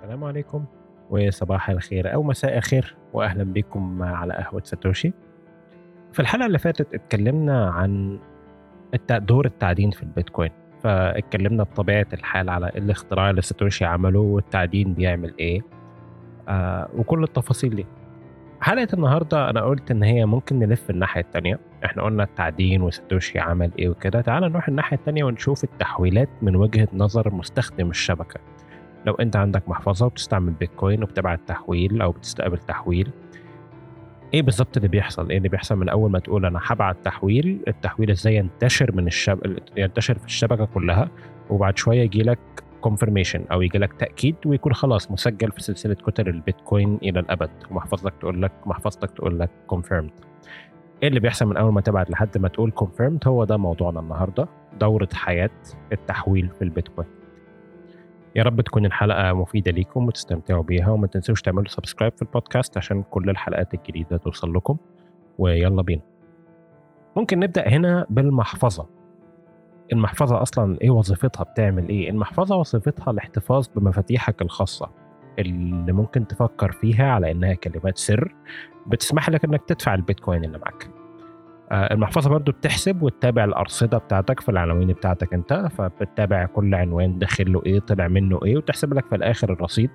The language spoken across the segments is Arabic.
السلام عليكم وصباح الخير أو مساء الخير وأهلا بكم على قهوة ساتوشي. في الحلقة اللي فاتت اتكلمنا عن دور التعدين في البيتكوين. فاتكلمنا بطبيعة الحال على الاختراع اللي ساتوشي عمله والتعدين بيعمل إيه. آه وكل التفاصيل دي. حلقة النهاردة أنا قلت إن هي ممكن نلف الناحية التانية. إحنا قلنا التعدين وساتوشي عمل إيه وكده. تعال نروح الناحية التانية ونشوف التحويلات من وجهة نظر مستخدم الشبكة. لو انت عندك محفظة وبتستعمل بيتكوين وبتبعت تحويل أو بتستقبل تحويل إيه بالظبط اللي بيحصل؟ إيه اللي بيحصل من أول ما تقول أنا هبعت تحويل التحويل إزاي ينتشر من الشب... ينتشر في الشبكة كلها وبعد شوية يجي لك confirmation أو يجي لك تأكيد ويكون خلاص مسجل في سلسلة كتل البيتكوين إلى الأبد ومحفظتك تقول لك محفظتك تقول لك confirmed إيه اللي بيحصل من أول ما تبعت لحد ما تقول confirmed هو ده موضوعنا النهارده دورة حياة التحويل في البيتكوين. يا رب تكون الحلقة مفيدة ليكم وتستمتعوا بيها وما تنسوش تعملوا سبسكرايب في البودكاست عشان كل الحلقات الجديدة توصل لكم. ويلا بينا. ممكن نبدأ هنا بالمحفظة. المحفظة أصلا إيه وظيفتها؟ بتعمل إيه؟ المحفظة وظيفتها الاحتفاظ بمفاتيحك الخاصة اللي ممكن تفكر فيها على إنها كلمات سر بتسمح لك إنك تدفع البيتكوين اللي معاك. آه، المحفظة برضو بتحسب وتتابع الأرصدة بتاعتك في العناوين بتاعتك أنت فبتتابع كل عنوان داخل له إيه طلع منه إيه وتحسب لك في الآخر الرصيد.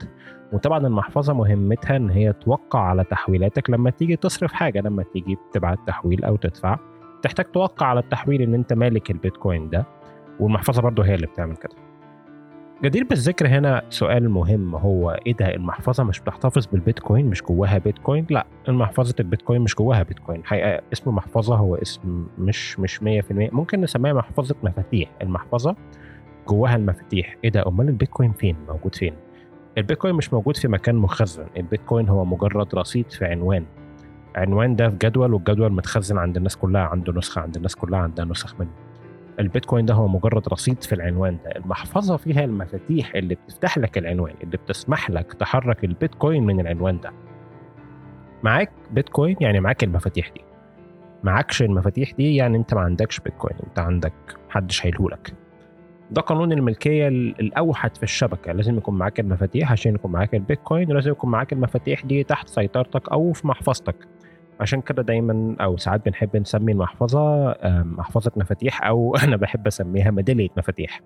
وطبعا المحفظة مهمتها إن هي توقع على تحويلاتك. لما تيجي تصرف حاجة لما تيجي تبعت تحويل أو تدفع تحتاج توقع على التحويل إن أنت مالك البيتكوين ده. والمحفظة برضو هي اللي بتعمل كده. جدير بالذكر هنا سؤال مهم هو إيه ده؟ المحفظة مش بتحتفظ بالبيتكوين مش جواها بيتكوين؟ لا المحفظة البيتكوين مش جواها بيتكوين. حقيقة اسم محفظة هو اسم مش مش 100% ممكن نسميها محفظة مفاتيح. المحفظة جواها المفاتيح. إيه ده؟ أمال البيتكوين فين؟ موجود فين؟ البيتكوين مش موجود في مكان مخزن. البيتكوين هو مجرد رصيد في عنوان. عنوان ده في جدول والجدول متخزن عند الناس كلها عنده نسخة عند الناس كلها عندها نسخ منه. البيتكوين ده هو مجرد رصيد في العنوان ده. المحفظة فيها المفاتيح اللي بتفتح لك العنوان اللي بتسمح لك تحرك البيتكوين من العنوان ده. معاك بيتكوين؟ يعني معاك المفاتيح دي. معاكش المفاتيح دي يعني انت ما عندكش بيتكوين انت عندك محدش هيلهولك ده قانون الملكية ال- الأوحد في الشبكة. لازم يكون معاك المفاتيح عشان يكون معاك البيتكوين ولازم يكون معاك المفاتيح دي تحت سيطرتك أو في محفظتك. عشان كده دايما أو ساعات بنحب نسمي المحفظة محفظة مفاتيح أو أنا بحب أسميها ميدالية مفاتيح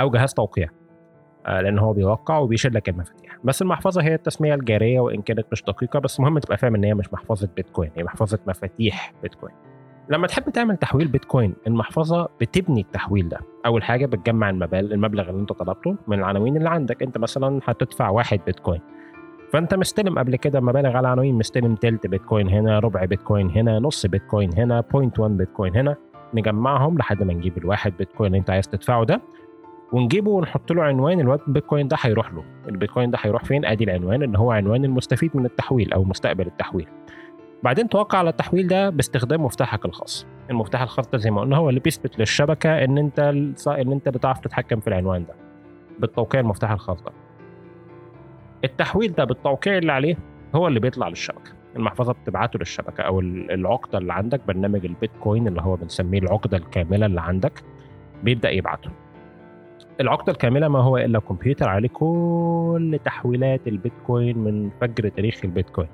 أو جهاز توقيع آه، لأن هو بيوقع وبيشيل لك المفاتيح. بس المحفظة هي التسمية الجارية وإن كانت مش دقيقة بس مهم تبقى فاهم إن هي مش محفظة بيتكوين هي محفظة مفاتيح بيتكوين. لما تحب تعمل تحويل بيتكوين المحفظة بتبني التحويل ده. أول حاجة بتجمع المبالغ المبلغ اللي أنت طلبته من العناوين اللي عندك. أنت مثلا هتدفع واحد بيتكوين. فأنت مستلم قبل كده مبالغ على عناوين. مستلم تلت بيتكوين هنا ربع بيتكوين هنا نص بيتكوين هنا 0.1 بيتكوين هنا. نجمعهم لحد ما نجيب الواحد بيتكوين اللي انت عايز تدفعه ده. ونجيبه ونحط له عنوان البيتكوين ده هيروح له. البيتكوين ده هيروح فين؟ أدي العنوان اللي هو عنوان المستفيد من التحويل أو مستقبل التحويل. بعدين توقع على التحويل ده باستخدام مفتاحك الخاص. المفتاح الخاص ده زي ما قلنا هو اللي بيثبت للشبكة إن أنت إن أنت اللي تعرف تتحكم في العنوان ده. بالتوقيع المفتاح الخاص ده. التحويل ده بالتوقيع اللي عليه هو اللي بيطلع للشبكة. المحفظة بتبعته للشبكة أو ال- العقدة اللي عندك برنامج البيتكوين اللي هو بنسميه العقدة الكاملة اللي عندك بيبدأ يبعته. العقدة الكاملة ما هو إلا كمبيوتر عليه كل تحويلات البيتكوين من فجر تاريخ البيتكوين.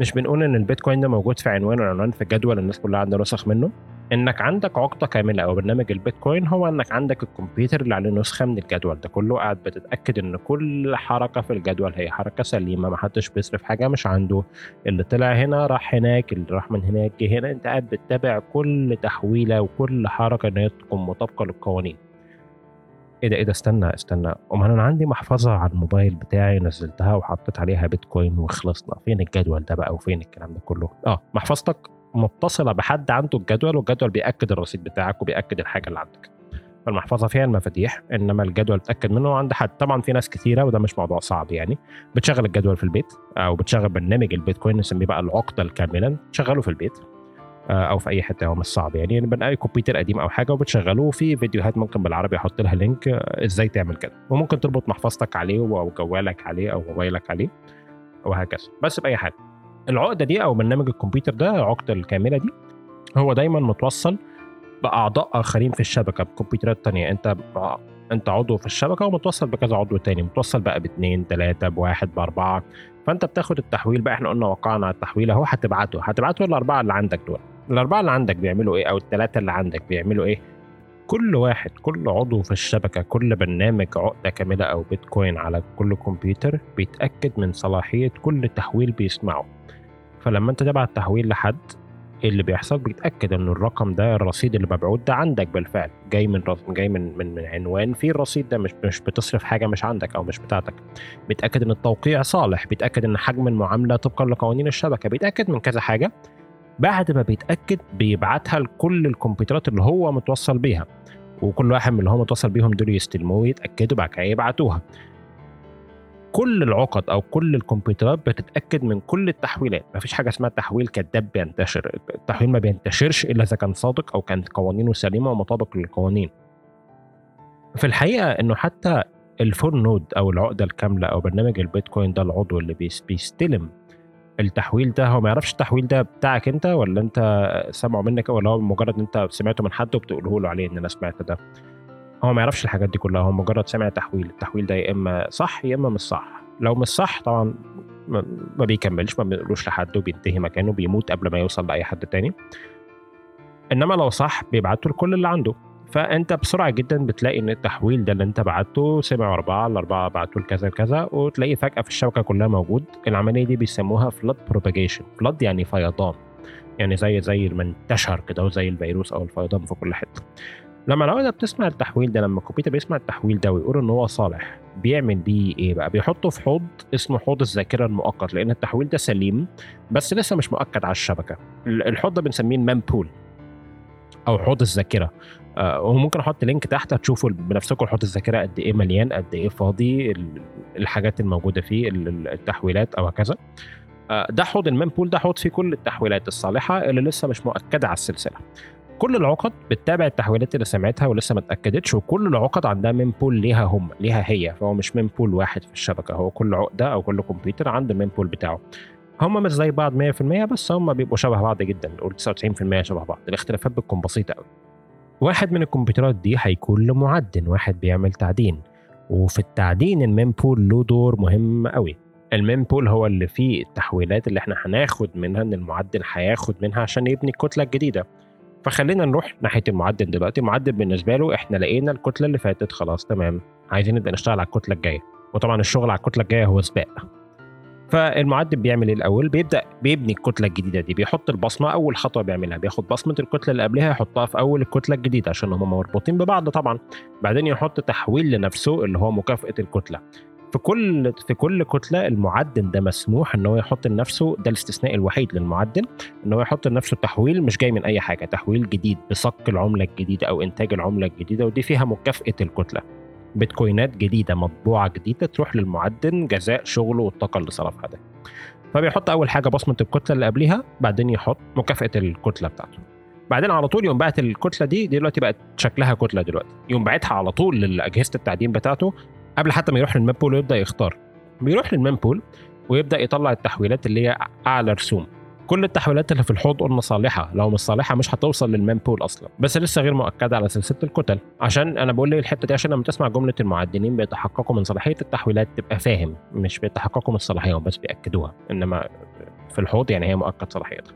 مش بنقول إن البيتكوين ده موجود في عنوان والعنوان في جدول الناس كلها عندها نسخ منه. إنك عندك عقدة كاملة أو برنامج البيتكوين هو إنك عندك الكمبيوتر اللي عليه نسخة من الجدول ده. كله قاعد بتتأكد إن كل حركة في الجدول هي حركة سليمة ما حدش بيصرف حاجة مش عنده. اللي طلع هنا راح هناك اللي راح من هناك جه هنا. أنت قاعد بتتابع كل تحويلة وكل حركة إن هي تكون مطابقة للقوانين. إيه ده إيه ده استنى استنى. أمال أنا عندي محفظة على الموبايل بتاعي نزلتها وحطيت عليها بيتكوين وخلصنا. فين الجدول ده بقى وفين الكلام ده كله؟ آه محفظتك؟ متصلة بحد عنده الجدول والجدول بيأكد الرصيد بتاعك وبيأكد الحاجة اللي عندك. فالمحفظة فيها المفاتيح إنما الجدول اتاكد منه عند حد. طبعا في ناس كتيرة وده مش موضوع صعب يعني بتشغل الجدول في البيت أو بتشغل برنامج البيتكوين نسميه بقى العقدة الكاملة تشغله في البيت آه، أو في أي حتة هو مش صعب يعني. بنلاقي اي كمبيوتر قديم أو حاجة وبتشغله وفي فيديوهات ممكن بالعربي أحط لها link آه، إزاي تعمل كده. وممكن تربط محفظتك عليه أو جوالك عليه أو موبايلك عليه وهكذا. بس بأي حاجة. العقدة دي أو برنامج الكمبيوتر ده العقده الكاملة دي هو دايما متوصل بأعضاء آخرين في الشبكة بكمبيوترات تانية. أنت أنت عضو في الشبكة ومتوصل بكذا عضو تاني متوصل بقى باثنين ثلاثة بواحد بأربعة. فأنت بتاخد التحويل بقى إحنا قلنا وقعنا على التحويل أهو هتبعته. هتبعته الاربعه اللي عندك دول. الأربعة اللي عندك بيعملوا إيه؟ أو الثلاثه اللي عندك بيعملوا إيه؟ كل واحد كل عضو في الشبكة كل برنامج عقدة كاملة أو بيتكوين على كل كمبيوتر بيتأكد من صلاحية كل تحويل بيسمعه. فلما أنت تبعت تحويل لحد اللي بيحصل بيتأكد ان الرقم ده الرصيد اللي مبعوث ده عندك بالفعل. جاي من جاي من من, من عنوان في الرصيد ده مش مش بتصرف حاجة مش عندك أو مش بتاعتك. بيتأكد إن التوقيع صالح بيتأكد إن حجم المعاملة طبقا لقوانين الشبكة بيتأكد من كذا حاجة. بعد ما بيتأكد بيبعتها لكل الكمبيوترات اللي هو متوصل بيها. وكل واحد من اللي هو متوصل بيهم دول يستلموه ويتأكدوا بعد كده يبعتوها. كل العقد أو كل الكمبيوترات بتتأكد من كل التحويلات. مفيش حاجة اسمها تحويل كذاب بينتشر. التحويل ما بينتشرش إلا إذا كان صادق أو كانت قوانينه سليمة ومطابق للقوانين. في الحقيقة إنه حتى الفور نود أو العقدة الكاملة أو برنامج البيتكوين ده العضو اللي بيستلم التحويل ده هو ما يعرفش التحويل ده بتاعك انت ولا انت سمعه منك ولا هو مجرد انت سمعته من حد وبتقوله له عليه إن أنا سمعت ده؟ هو ما يعرفش الحاجات دي كلها هو مجرد سمع تحويل التحويل ده يا إما صح يا إما مش صح. لو مش صح طبعا ما بيكملش ما بيقولوش لحد وبينتهي مكانه بيموت قبل ما يوصل لأي حد تاني. إنما لو صح بيبعته لكل اللي عنده. فأنت بسرعة جدا بتلاقي إن التحويل ده اللي أنت بعته سمع اربعه الأربعة بعتوا لكذا كذا وتلاقيه فجأة في الشبكة كلها موجود. العملية دي بيسموها flood propagation flood يعني فيضان. يعني زي زي ما انتشر كده وزي الفيروس أو الفيضان في كل حتة. لما العقده بتسمع التحويل ده لما الكمبيوتر بيسمع التحويل ده ويقول إن هو صالح بيعمل بيه إيه بقى؟ بيحطه في حوض اسمه حوض الذاكرة المؤقت لأن التحويل ده سليم بس لسه مش مؤكد على الشبكة. الحوض ده بنسميه ال mempool أو حوض الذاكرة. وممكن أحط link تحت هتشوفوا بنفسكم حوض الذاكرة قد إيه مليان قد إيه فاضي الحاجات الموجودة فيه التحويلات أو هكذا. آه ده حوض ال mempool ده حوض فيه كل التحويلات الصالحة اللي لسه مش مؤكدة على السلسلة. كل العقد بتتابع التحويلات اللي سمعتها ولسه ما اتأكدتش وكل العقد عندها mempool ليها هم ليها هي. فهو مش mempool واحد في الشبكة هو كل عقدة أو كل كمبيوتر عنده ال mempool بتاعه. هم مش زي بعض 100% بس هم بيبقوا شبه بعض جدا نقول 99% شبه بعض. الاختلافات بتكون بسيطة قوي واحد من الكمبيوترات دي هيكون له معدن واحد بيعمل تعدين. وفي التعدين ال mempool له دور مهم قوي. ال mempool هو اللي فيه التحويلات اللي إحنا هناخد منها إن المعدن هياخد منها عشان يبني الكتلة الجديدة. فخلينا نروح ناحية المعدل دلوقتي. المعدل بالنسبة له إحنا لقينا الكتلة اللي فاتت خلاص تمام. عايزين نبدأ نشتغل على الكتلة الجاية. وطبعا الشغل على الكتلة الجاية هو سباق. فالمعدل بيعمل إيه الأول؟ بيبدأ بيبني الكتلة الجديدة دي بيحط البصمة أول خطوة بيعملها بياخد بصمة الكتلة اللي قبلها يحطها في أول الكتلة الجديدة عشان هم مربوطين ببعض طبعا. بعدين يحط تحويل لنفسه اللي هو مكافأة الكتلة. في كل في كل كتلة المعدن ده مسموح إن هو يحط لنفسه ده الاستثناء الوحيد للمعدن إن هو يحط لنفسه تحويل مش جاي من أي حاجة تحويل جديد بصك العملة الجديدة أو إنتاج العملة الجديدة ودي فيها مكافأة الكتلة. بيتكوينات جديدة مطبوعة جديدة تروح للمعدن جزاء شغله والطاقة اللي صرفها ده. فبيحط أول حاجة بصمة الكتلة اللي قبلها بعدين يحط مكافأة الكتلة بتاعته. بعدين على طول يقوم باعت الكتلة دي دلوقتي بقت شكلها كتلة دلوقتي. يقوم باعتها على طول لاجهزه التعدين بتاعته قبل حتى ما يروح للمان بول ويبدأ يختار. بيروح لل mempool ويبدأ يطلع التحويلات اللي هي أعلى رسوم. كل التحويلات اللي في الحوض قلنا صالحه لو مش صالحه مش هتوصل لل mempool أصلا. بس لسه غير مؤكدة على سلسلة الكتل. عشان أنا بقول لي الحتة دي عشان لما تسمع جملة المعدنين بيتحققوا من صلاحية التحويلات تبقى فاهم مش بيتحققوا من الصلاحيه بس بيأكدوها. إنما في الحوض يعني هي مؤكد صلاحيتها.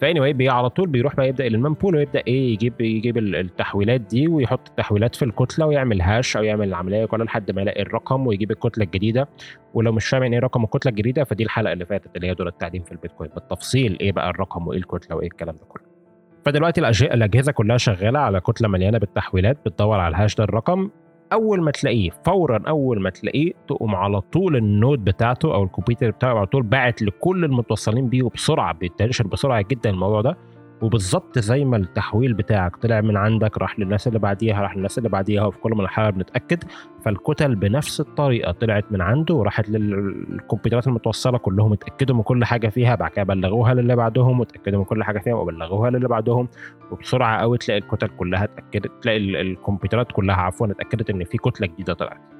ف anyway على طول بيروح بقى يبدأ ال mempool ويبدأ إيه يجيب يجيب التحويلات دي ويحط التحويلات في الكتلة ويعمل hash أو يعمل العملية كلها لحد ما يلاقي الرقم ويجيب الكتلة الجديدة. ولو مش فاهم يعني إيه رقم الكتلة الجديدة فدي الحلقة اللي فاتت اللي هي دور التعدين في البيتكوين. بالتفصيل إيه بقى الرقم وإيه الكتلة وإيه الكلام ده كله. فدلوقتي الأجهزة كلها شغالة على كتلة مليانة بالتحويلات بتدور على الهاش ده الرقم. أول ما تلاقيه فورا أول ما تلاقيه تقوم على طول النود بتاعته أو الكمبيوتر بتاعه على طول باعت لكل المتصلين بيه وبسرعه بينتشر بسرعة جدا الموضوع ده. وبالظبط زي ما التحويل بتاعك طلع من عندك راح للناس اللي بعديها راح للناس اللي بعديها وفي كل مرحلة بنتأكد. فالكتل بنفس الطريقة طلعت من عنده وراحت للكمبيوترات المتوصلة كلهم اتأكدوا من كل حاجة فيها بعد كده بلغوها للي بعدهم واتأكدوا من كل حاجة فيها وبلغوها للي بعدهم. وبسرعة قوي تلاقي الكتل كلها اتأكدت تلاقي الكمبيوترات كلها عفوا اتأكدت إن في كتلة جديدة طلعت.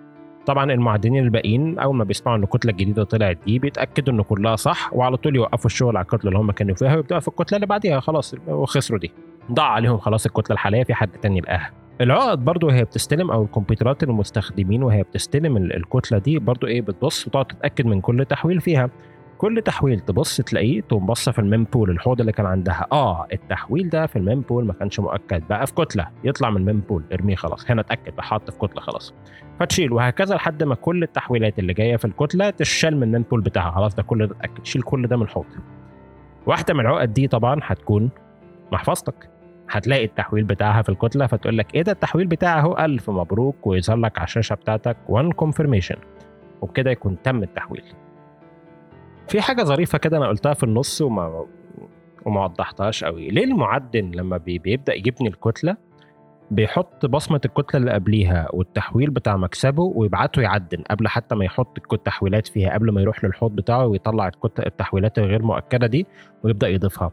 طبعا المعدنين الباقيين أول ما بيسمعوا إن الكتلة الجديدة طلعت دي بيتأكدوا إن كلها صح وعلى طول يوقفوا الشغل على الكتلة اللي هم كانوا فيها ويبدأوا في الكتلة اللي بعديها. خلاص وخسروا دي. ضاع عليهم خلاص الكتلة الحالية في حد تاني لقاها العقد برضو هي بتستلم أو الكمبيوترات المستخدمين وهي بتستلم الكتله دي برضو إيه بتبص وتقعد تتأكد من كل تحويل فيها. كل تحويل تبص تلاقيه تقوم بص في ال mempool الحوض اللي كان عندها. آه التحويل ده في ال mempool ما كانش مؤكد. بقى في كتلة يطلع من ال mempool ارميه خلاص. هنا اتأكد بقى حاط في كتلة خلاص. فتشيل وهكذا لحد ما كل التحويلات اللي جاية في الكتلة تشال من ال mempool بتاعها. خلاص ده كل ده اتأكد. شيل كل ده من الحوض. واحدة من العقد دي طبعا هتكون محفظتك. هتلاقي التحويل بتاعها في الكتلة فتقول لك إيه ده التحويل بتاعها أهو. ألف مبروك ويظهر لك على الشاشة بتاعتك وان كونفirmation وبكده يكون تم التحويل. في حاجة ظريفة كده أنا قلتها في النص وما وما وضحتهاش قوي. ليه المعدن لما بي بيبدأ يجيبني الكتلة بيحط بصمة الكتلة اللي قبليها والتحويل بتاع مكسبه ويبعته يعدن قبل حتى ما يحط التحويلات فيها قبل ما يروح للحوض بتاعه ويطلع التحويلات الغير مؤكدة دي ويبدأ يضيفها.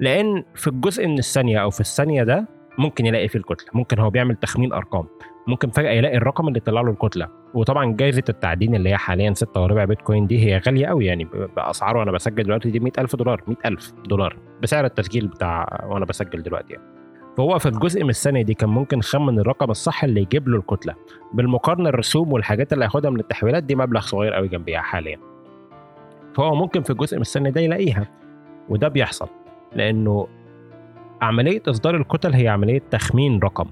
لأن في الجزء من الثانية أو في الثانية ده ممكن يلاقي فيه الكتلة ممكن هو بيعمل تخمين أرقام. ممكن فجأة يلاقي الرقم اللي طلع له الكتلة. وطبعا جائزه التعدين اللي هي حاليا 6 وربع بيتكوين دي هي غالية قوي يعني باسعار وأنا بسجل دلوقتي دي 100000 دولار 100000 دولار بسعر التسجيل بتاع وأنا بسجل دلوقتي يعني. فهو في الجزء من الثانية دي كان ممكن خمن الرقم الصح اللي يجيب له الكتلة. بالمقارنة الرسوم والحاجات اللي هياخدها من التحويلات دي مبلغ صغير قوي جنبيها حاليا. فهو ممكن في الجزء من الثانية ده يلاقيها. وده بيحصل لأنه عملية إصدار الكتل هي عملية تخمين رقم.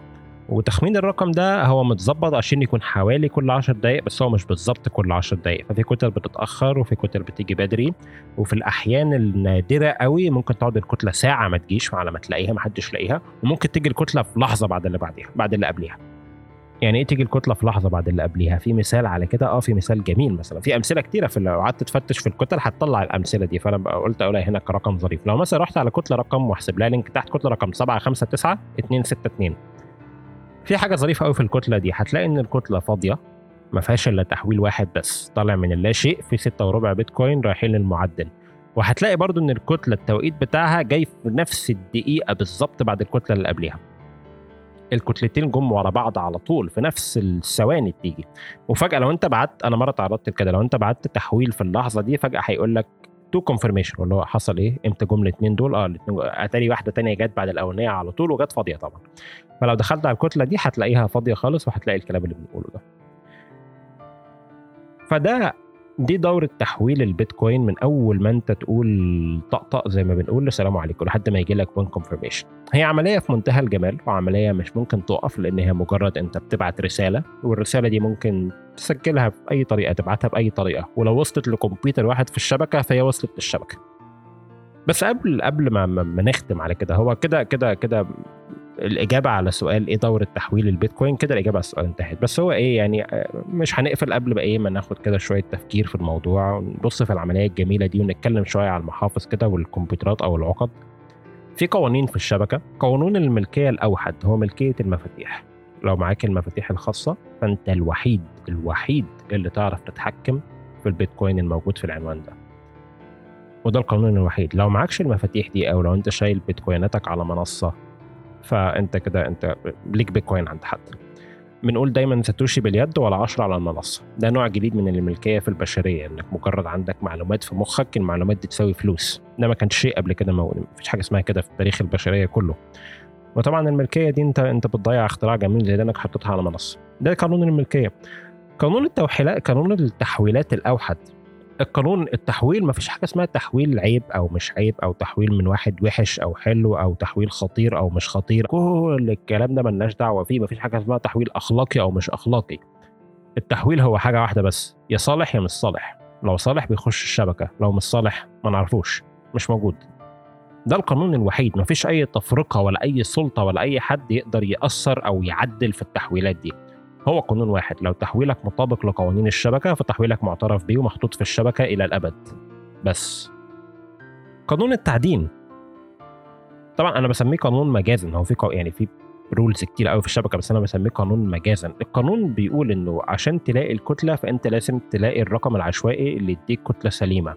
وتخمين الرقم ده هو متظبط عشان يكون حوالي كل 10 دقائق بس هو مش بالظبط كل 10 دقائق ففي كتل بتتأخر وفي كتل بتيجي بدري وفي الأحيان النادرة قوي ممكن تقعد الكتلة ساعة ما تجيش على ما تلاقيها ما حدش لاقيها وممكن تيجي الكتلة في لحظة بعد اللي بعديها بعد اللي قبليها. يعني إيه تيجي الكتلة في لحظة بعد اللي قبليها؟ في مثال على كده؟ آه في مثال جميل مثلا. في أمثلة كتيرة في لو قعدت تفتش في الكتل هتطلع الأمثلة دي. فأنا قلت أقولها هنا كرقم ظريف. لو مثلا رحت على كتلة رقم واحسب لها لينك تحت كتلة رقم 759 262 في حاجة ظريفة قوي في الكتلة دي. هتلاقي إن الكتلة فاضية ما فيهاش إلا تحويل واحد بس طالع من اللا شيء في 6 وربع بيتكوين رايحين للمعدن وهتلاقي برضو إن الكتلة التوقيت بتاعها جاي في نفس الدقيقة بالظبط بعد الكتلة اللي قبلها الكتلتين جم ورا بعض على طول في نفس الثواني بتيجي. وفجأة لو أنت بعت أنا مرة تعرضت لكده لو أنت بعت تحويل في اللحظة دي فجأة هيقول لك two confirmation اللي هو حصل إيه؟ إمتى جم الاثنين دول؟ آه الاثنين أتاري واحدة تانية جت بعد الأولانية على طول وجت فاضية طبعا. فلو دخلت على الكتلة دي هتلاقيها فاضية خالص وهتلاقي الكلام اللي بنقوله ده. فده دي دورة تحويل البيتكوين من أول ما أنت تقول طقطق زي ما بنقول السلام عليكم لحد ما يجي لك one confirmation هي عملية في منتهى الجمال وعملية مش ممكن تقف لأن هي مجرد أنت بتبعت رسالة والرسالة دي ممكن تسجلها بأي طريقة تبعتها بأي طريقة. ولو وصلت لكمبيوتر واحد في الشبكة فهي وصلت للشبكة. بس قبل قبل ما, ما نختم على كده هو كده كده كده الإجابة على سؤال إيه دورة تحويل البيتكوين؟ كده الإجابة على السؤال انتهت. بس هو إيه يعني آه، مش هنقفل قبل ما إيه ما ناخد كده شوية تفكير في الموضوع. ونبص في العملية الجميلة دي ونتكلم شوية على المحافظ كده والكمبيوترات أو العقد. في قوانين في الشبكة. قانون الملكية الأوحد هو ملكية المفاتيح. لو معاك المفاتيح الخاصة فأنت الوحيد الوحيد اللي تعرف تتحكم في البيتكوين الموجود في العنوان ده. وده القانون الوحيد. لو معكش المفاتيح دي أو لو أنت شايل بيتكويناتك على منصة فأنت كده أنت ليك بيتكوين عند حد. بنقول دايما ساتوشي باليد ولا 10 على المنصة. ده نوع جديد من الملكية في البشرية إنك مجرد عندك معلومات في مخك المعلومات دي تساوي فلوس. ده ما كانش شيء قبل كده مفيش حاجة اسمها كده في تاريخ البشرية كله. وطبعا الملكية دي أنت أنت بتضيع اختراع جميل زي ده إنك حطيتها على منصة. ده قانون الملكية. قانون التوحيلات قانون التحويلات الأوحد. القانون التحويل ما فيش حاجة اسمها تحويل عيب أو مش عيب أو تحويل من واحد وحش أو حلو أو تحويل خطير أو مش خطير. كل الكلام ده ملناش دعوة فيه ما فيش حاجة اسمها تحويل أخلاقي أو مش أخلاقي. التحويل هو حاجة واحدة بس يا صالح يا مش صالح. لو صالح بيخش الشبكة لو مش صالح ما نعرفوش مش موجود. ده القانون الوحيد ما فيش أي تفرقة ولا أي سلطة ولا أي حد يقدر يأثر أو يعدل في التحويلات دي. هو قانون واحد. لو تحويلك مطابق لقوانين الشبكة فتحويلك معترف بيه ومحطوط في الشبكة إلى الأبد. بس. قانون التعدين. طبعا أنا بسميه قانون مجازا. هو في يعني في rules كتير قوي في الشبكة بس أنا بسميه قانون مجازا. القانون بيقول إنه عشان تلاقي الكتلة فأنت لازم تلاقي الرقم العشوائي اللي يديك كتلة سليمة.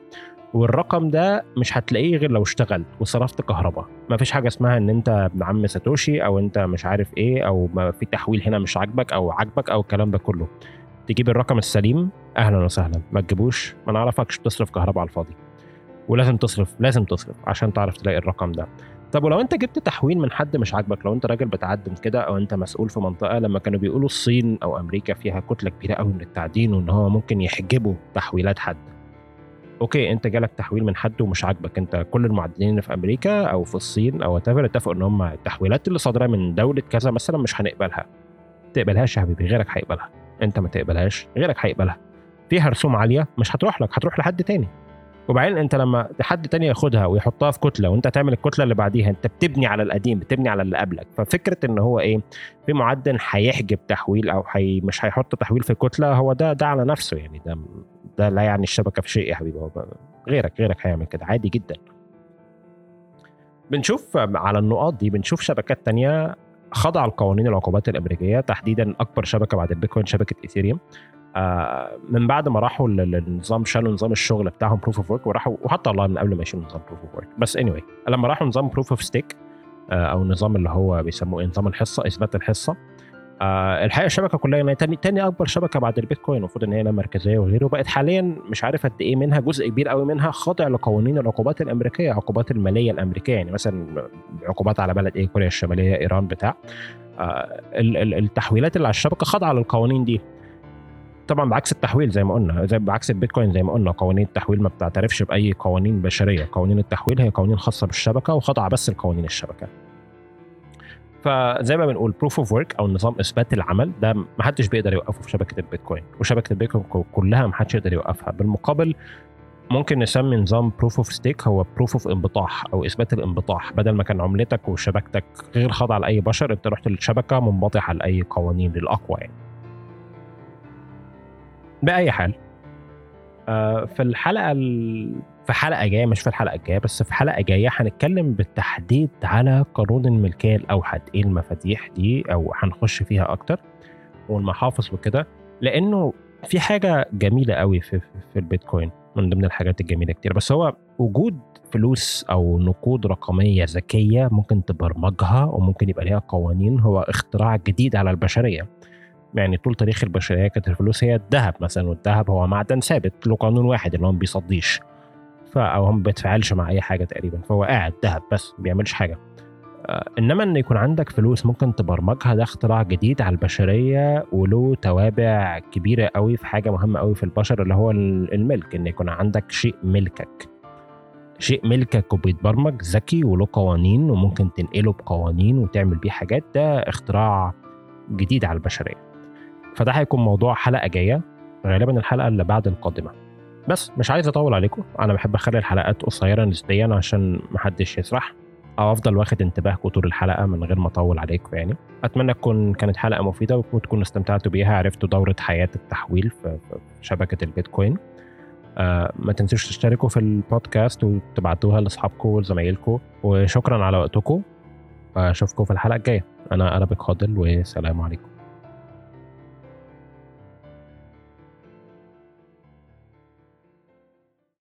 والرقم ده مش هتلاقيه غير لو اشتغلت وصرفت كهرباء. ما فيش حاجة اسمها إن أنت ابن عم ساتوشي أو أنت مش عارف إيه أو في تحويل هنا مش عاجبك أو عاجبك أو الكلام ده كله. تجيب الرقم السليم أهلا وسهلا. ما تجيبوش ما نعرفكش تصرف كهرباء على الفاضي. ولازم تصرف لازم تصرف عشان تعرف تلاقي الرقم ده. طب ولو أنت جبت تحويل من حد مش عاجبك لو أنت راجل بتعدم كده أو أنت مسؤول في منطقة لما كانوا بيقولوا الصين أو أمريكا فيها كتلة كبيرة قوي من التعدين وإن هو ممكن يحجبوا تحويلات حد. okay أنت جالك تحويل من حد ومش عاجبك. أنت كل المعدنين اللي في أمريكا أو في الصين أو وات اتفقوا إن هم التحويلات اللي صادرة من دولة كذا مثلا مش هنقبلها. تقبلهاش يا حبيبي غيرك هيقبلها. أنت ما تقبلهاش غيرك هيقبلها. فيها رسوم عالية مش هتروح لك هتروح لحد تاني. وبعدين انت لما حد تاني ياخدها ويحطها في كتلة وانت تعمل الكتلة اللي بعديها انت بتبني على القديم بتبني على اللي قبلك. ففكرة إن هو إيه في معدن هيحجب تحويل أو حي مش هيحط تحويل في كتله هو ده ده على نفسه يعني. ده ده لا يعني الشبكة في شيء يا حبيبي. غيرك غيرك هيعمل كده عادي جدا. بنشوف على النقاط دي بنشوف شبكات تانية خضع القوانين العقوبات الأمريكية تحديدا أكبر شبكة بعد البيتكوين شبكة إيثيريوم. من بعد ما راحوا للنظام شالوا نظام الشغل بتاعهم proof of work وراحوا وحتى لا من قبل ما يشيلوا نظام proof of work بس anyway لما راحوا نظام proof of stake أو النظام اللي هو بيسموه نظام الحصة إثبات الحصة. آه الحقيقة الشبكة كلها يعني تاني, تاني أكبر شبكة بعد البيتكوين المفروض إن هي لا مركزية وغيره بقت حاليا مش عارف قد إيه منها جزء كبير قوي منها خاضع لقوانين العقوبات الأمريكية عقوبات المالية الأمريكية. يعني مثلا عقوبات على بلد إيه؟ كوريا الشمالية إيران بتاع. آه التحويلات اللي على الشبكة خاضعه للقوانين دي. طبعا بعكس التحويل زي ما قلنا زي بعكس البيتكوين زي ما قلنا قوانين التحويل ما بتعترفش بأي قوانين بشرية. قوانين التحويل هي قوانين خاصة بالشبكة وخاضعة بس لقوانين الشبكة. فزي ما بنقول proof of work أو نظام إثبات العمل ده ما حدش بيقدر يوقفه في شبكة البيتكوين. وشبكة البيتكوين كلها ما حدش يقدر يوقفها. بالمقابل ممكن نسمي نظام proof of stake هو proof of انبطاح أو إثبات الانبطاح. بدل ما كان عملتك وشبكتك غير خاضعة لأي بشر أنت رحت للشبكة منبطحة لأي قوانين للأقوى يعني. بأي حال. آه في الحلقة ال... في حلقة جاية مش في الحلقة الجاية بس في حلقة جاية هنتكلم بالتحديد على قانون الملكية الأوحد. إيه المفاتيح دي أو هنخش فيها أكتر والمحافظ وكده. لأنه في حاجة جميلة قوي في, في البيتكوين من ضمن الحاجات الجميلة كتير. بس هو وجود فلوس أو نقود رقمية ذكية ممكن تبرمجها وممكن يبقى ليها قوانين. هو اختراع جديد على البشرية. يعني طول تاريخ البشرية كانت الفلوس هي الذهب مثلا والذهب هو معدن ثابت له قانون واحد اللي هو ما بيصديش. أو هو ما بيتفاعلش مع أي حاجة تقريبا فهو قاعد ذهب بس ما بيعملش حاجة. آه إنما إن يكون عندك فلوس ممكن تبرمجها ده اختراع جديد على البشرية وله توابع كبيرة قوي في حاجة مهمة قوي في البشر اللي هو الملك. إن يكون عندك شيء ملكك. شيء ملكك وبيتبرمج ذكي وله قوانين وممكن تنقله بقوانين وتعمل بيه حاجات ده اختراع جديد على البشرية. فده هيكون موضوع حلقة جاية غالبا الحلقة اللي بعد القادمة. بس مش عايز أطول عليكم أنا بحب أخلي الحلقات قصيرة نسبيا عشان محدش يسرح أو أفضل واخد انتباهكم طول الحلقة من غير ما أطول عليكم يعني. أتمنى تكون كانت حلقة مفيدة وتكونوا استمتعتوا بيها عرفتوا دورة حياة التحويل في شبكة البيتكوين. آه ما تنسوش تشتركوا في البودكاست وتبعتوها لأصحابكم ولزمايلكم وشكرا على وقتكم اشوفكم في الحلقة الجاية. أنا أرابيك خاضل والسلام عليكم.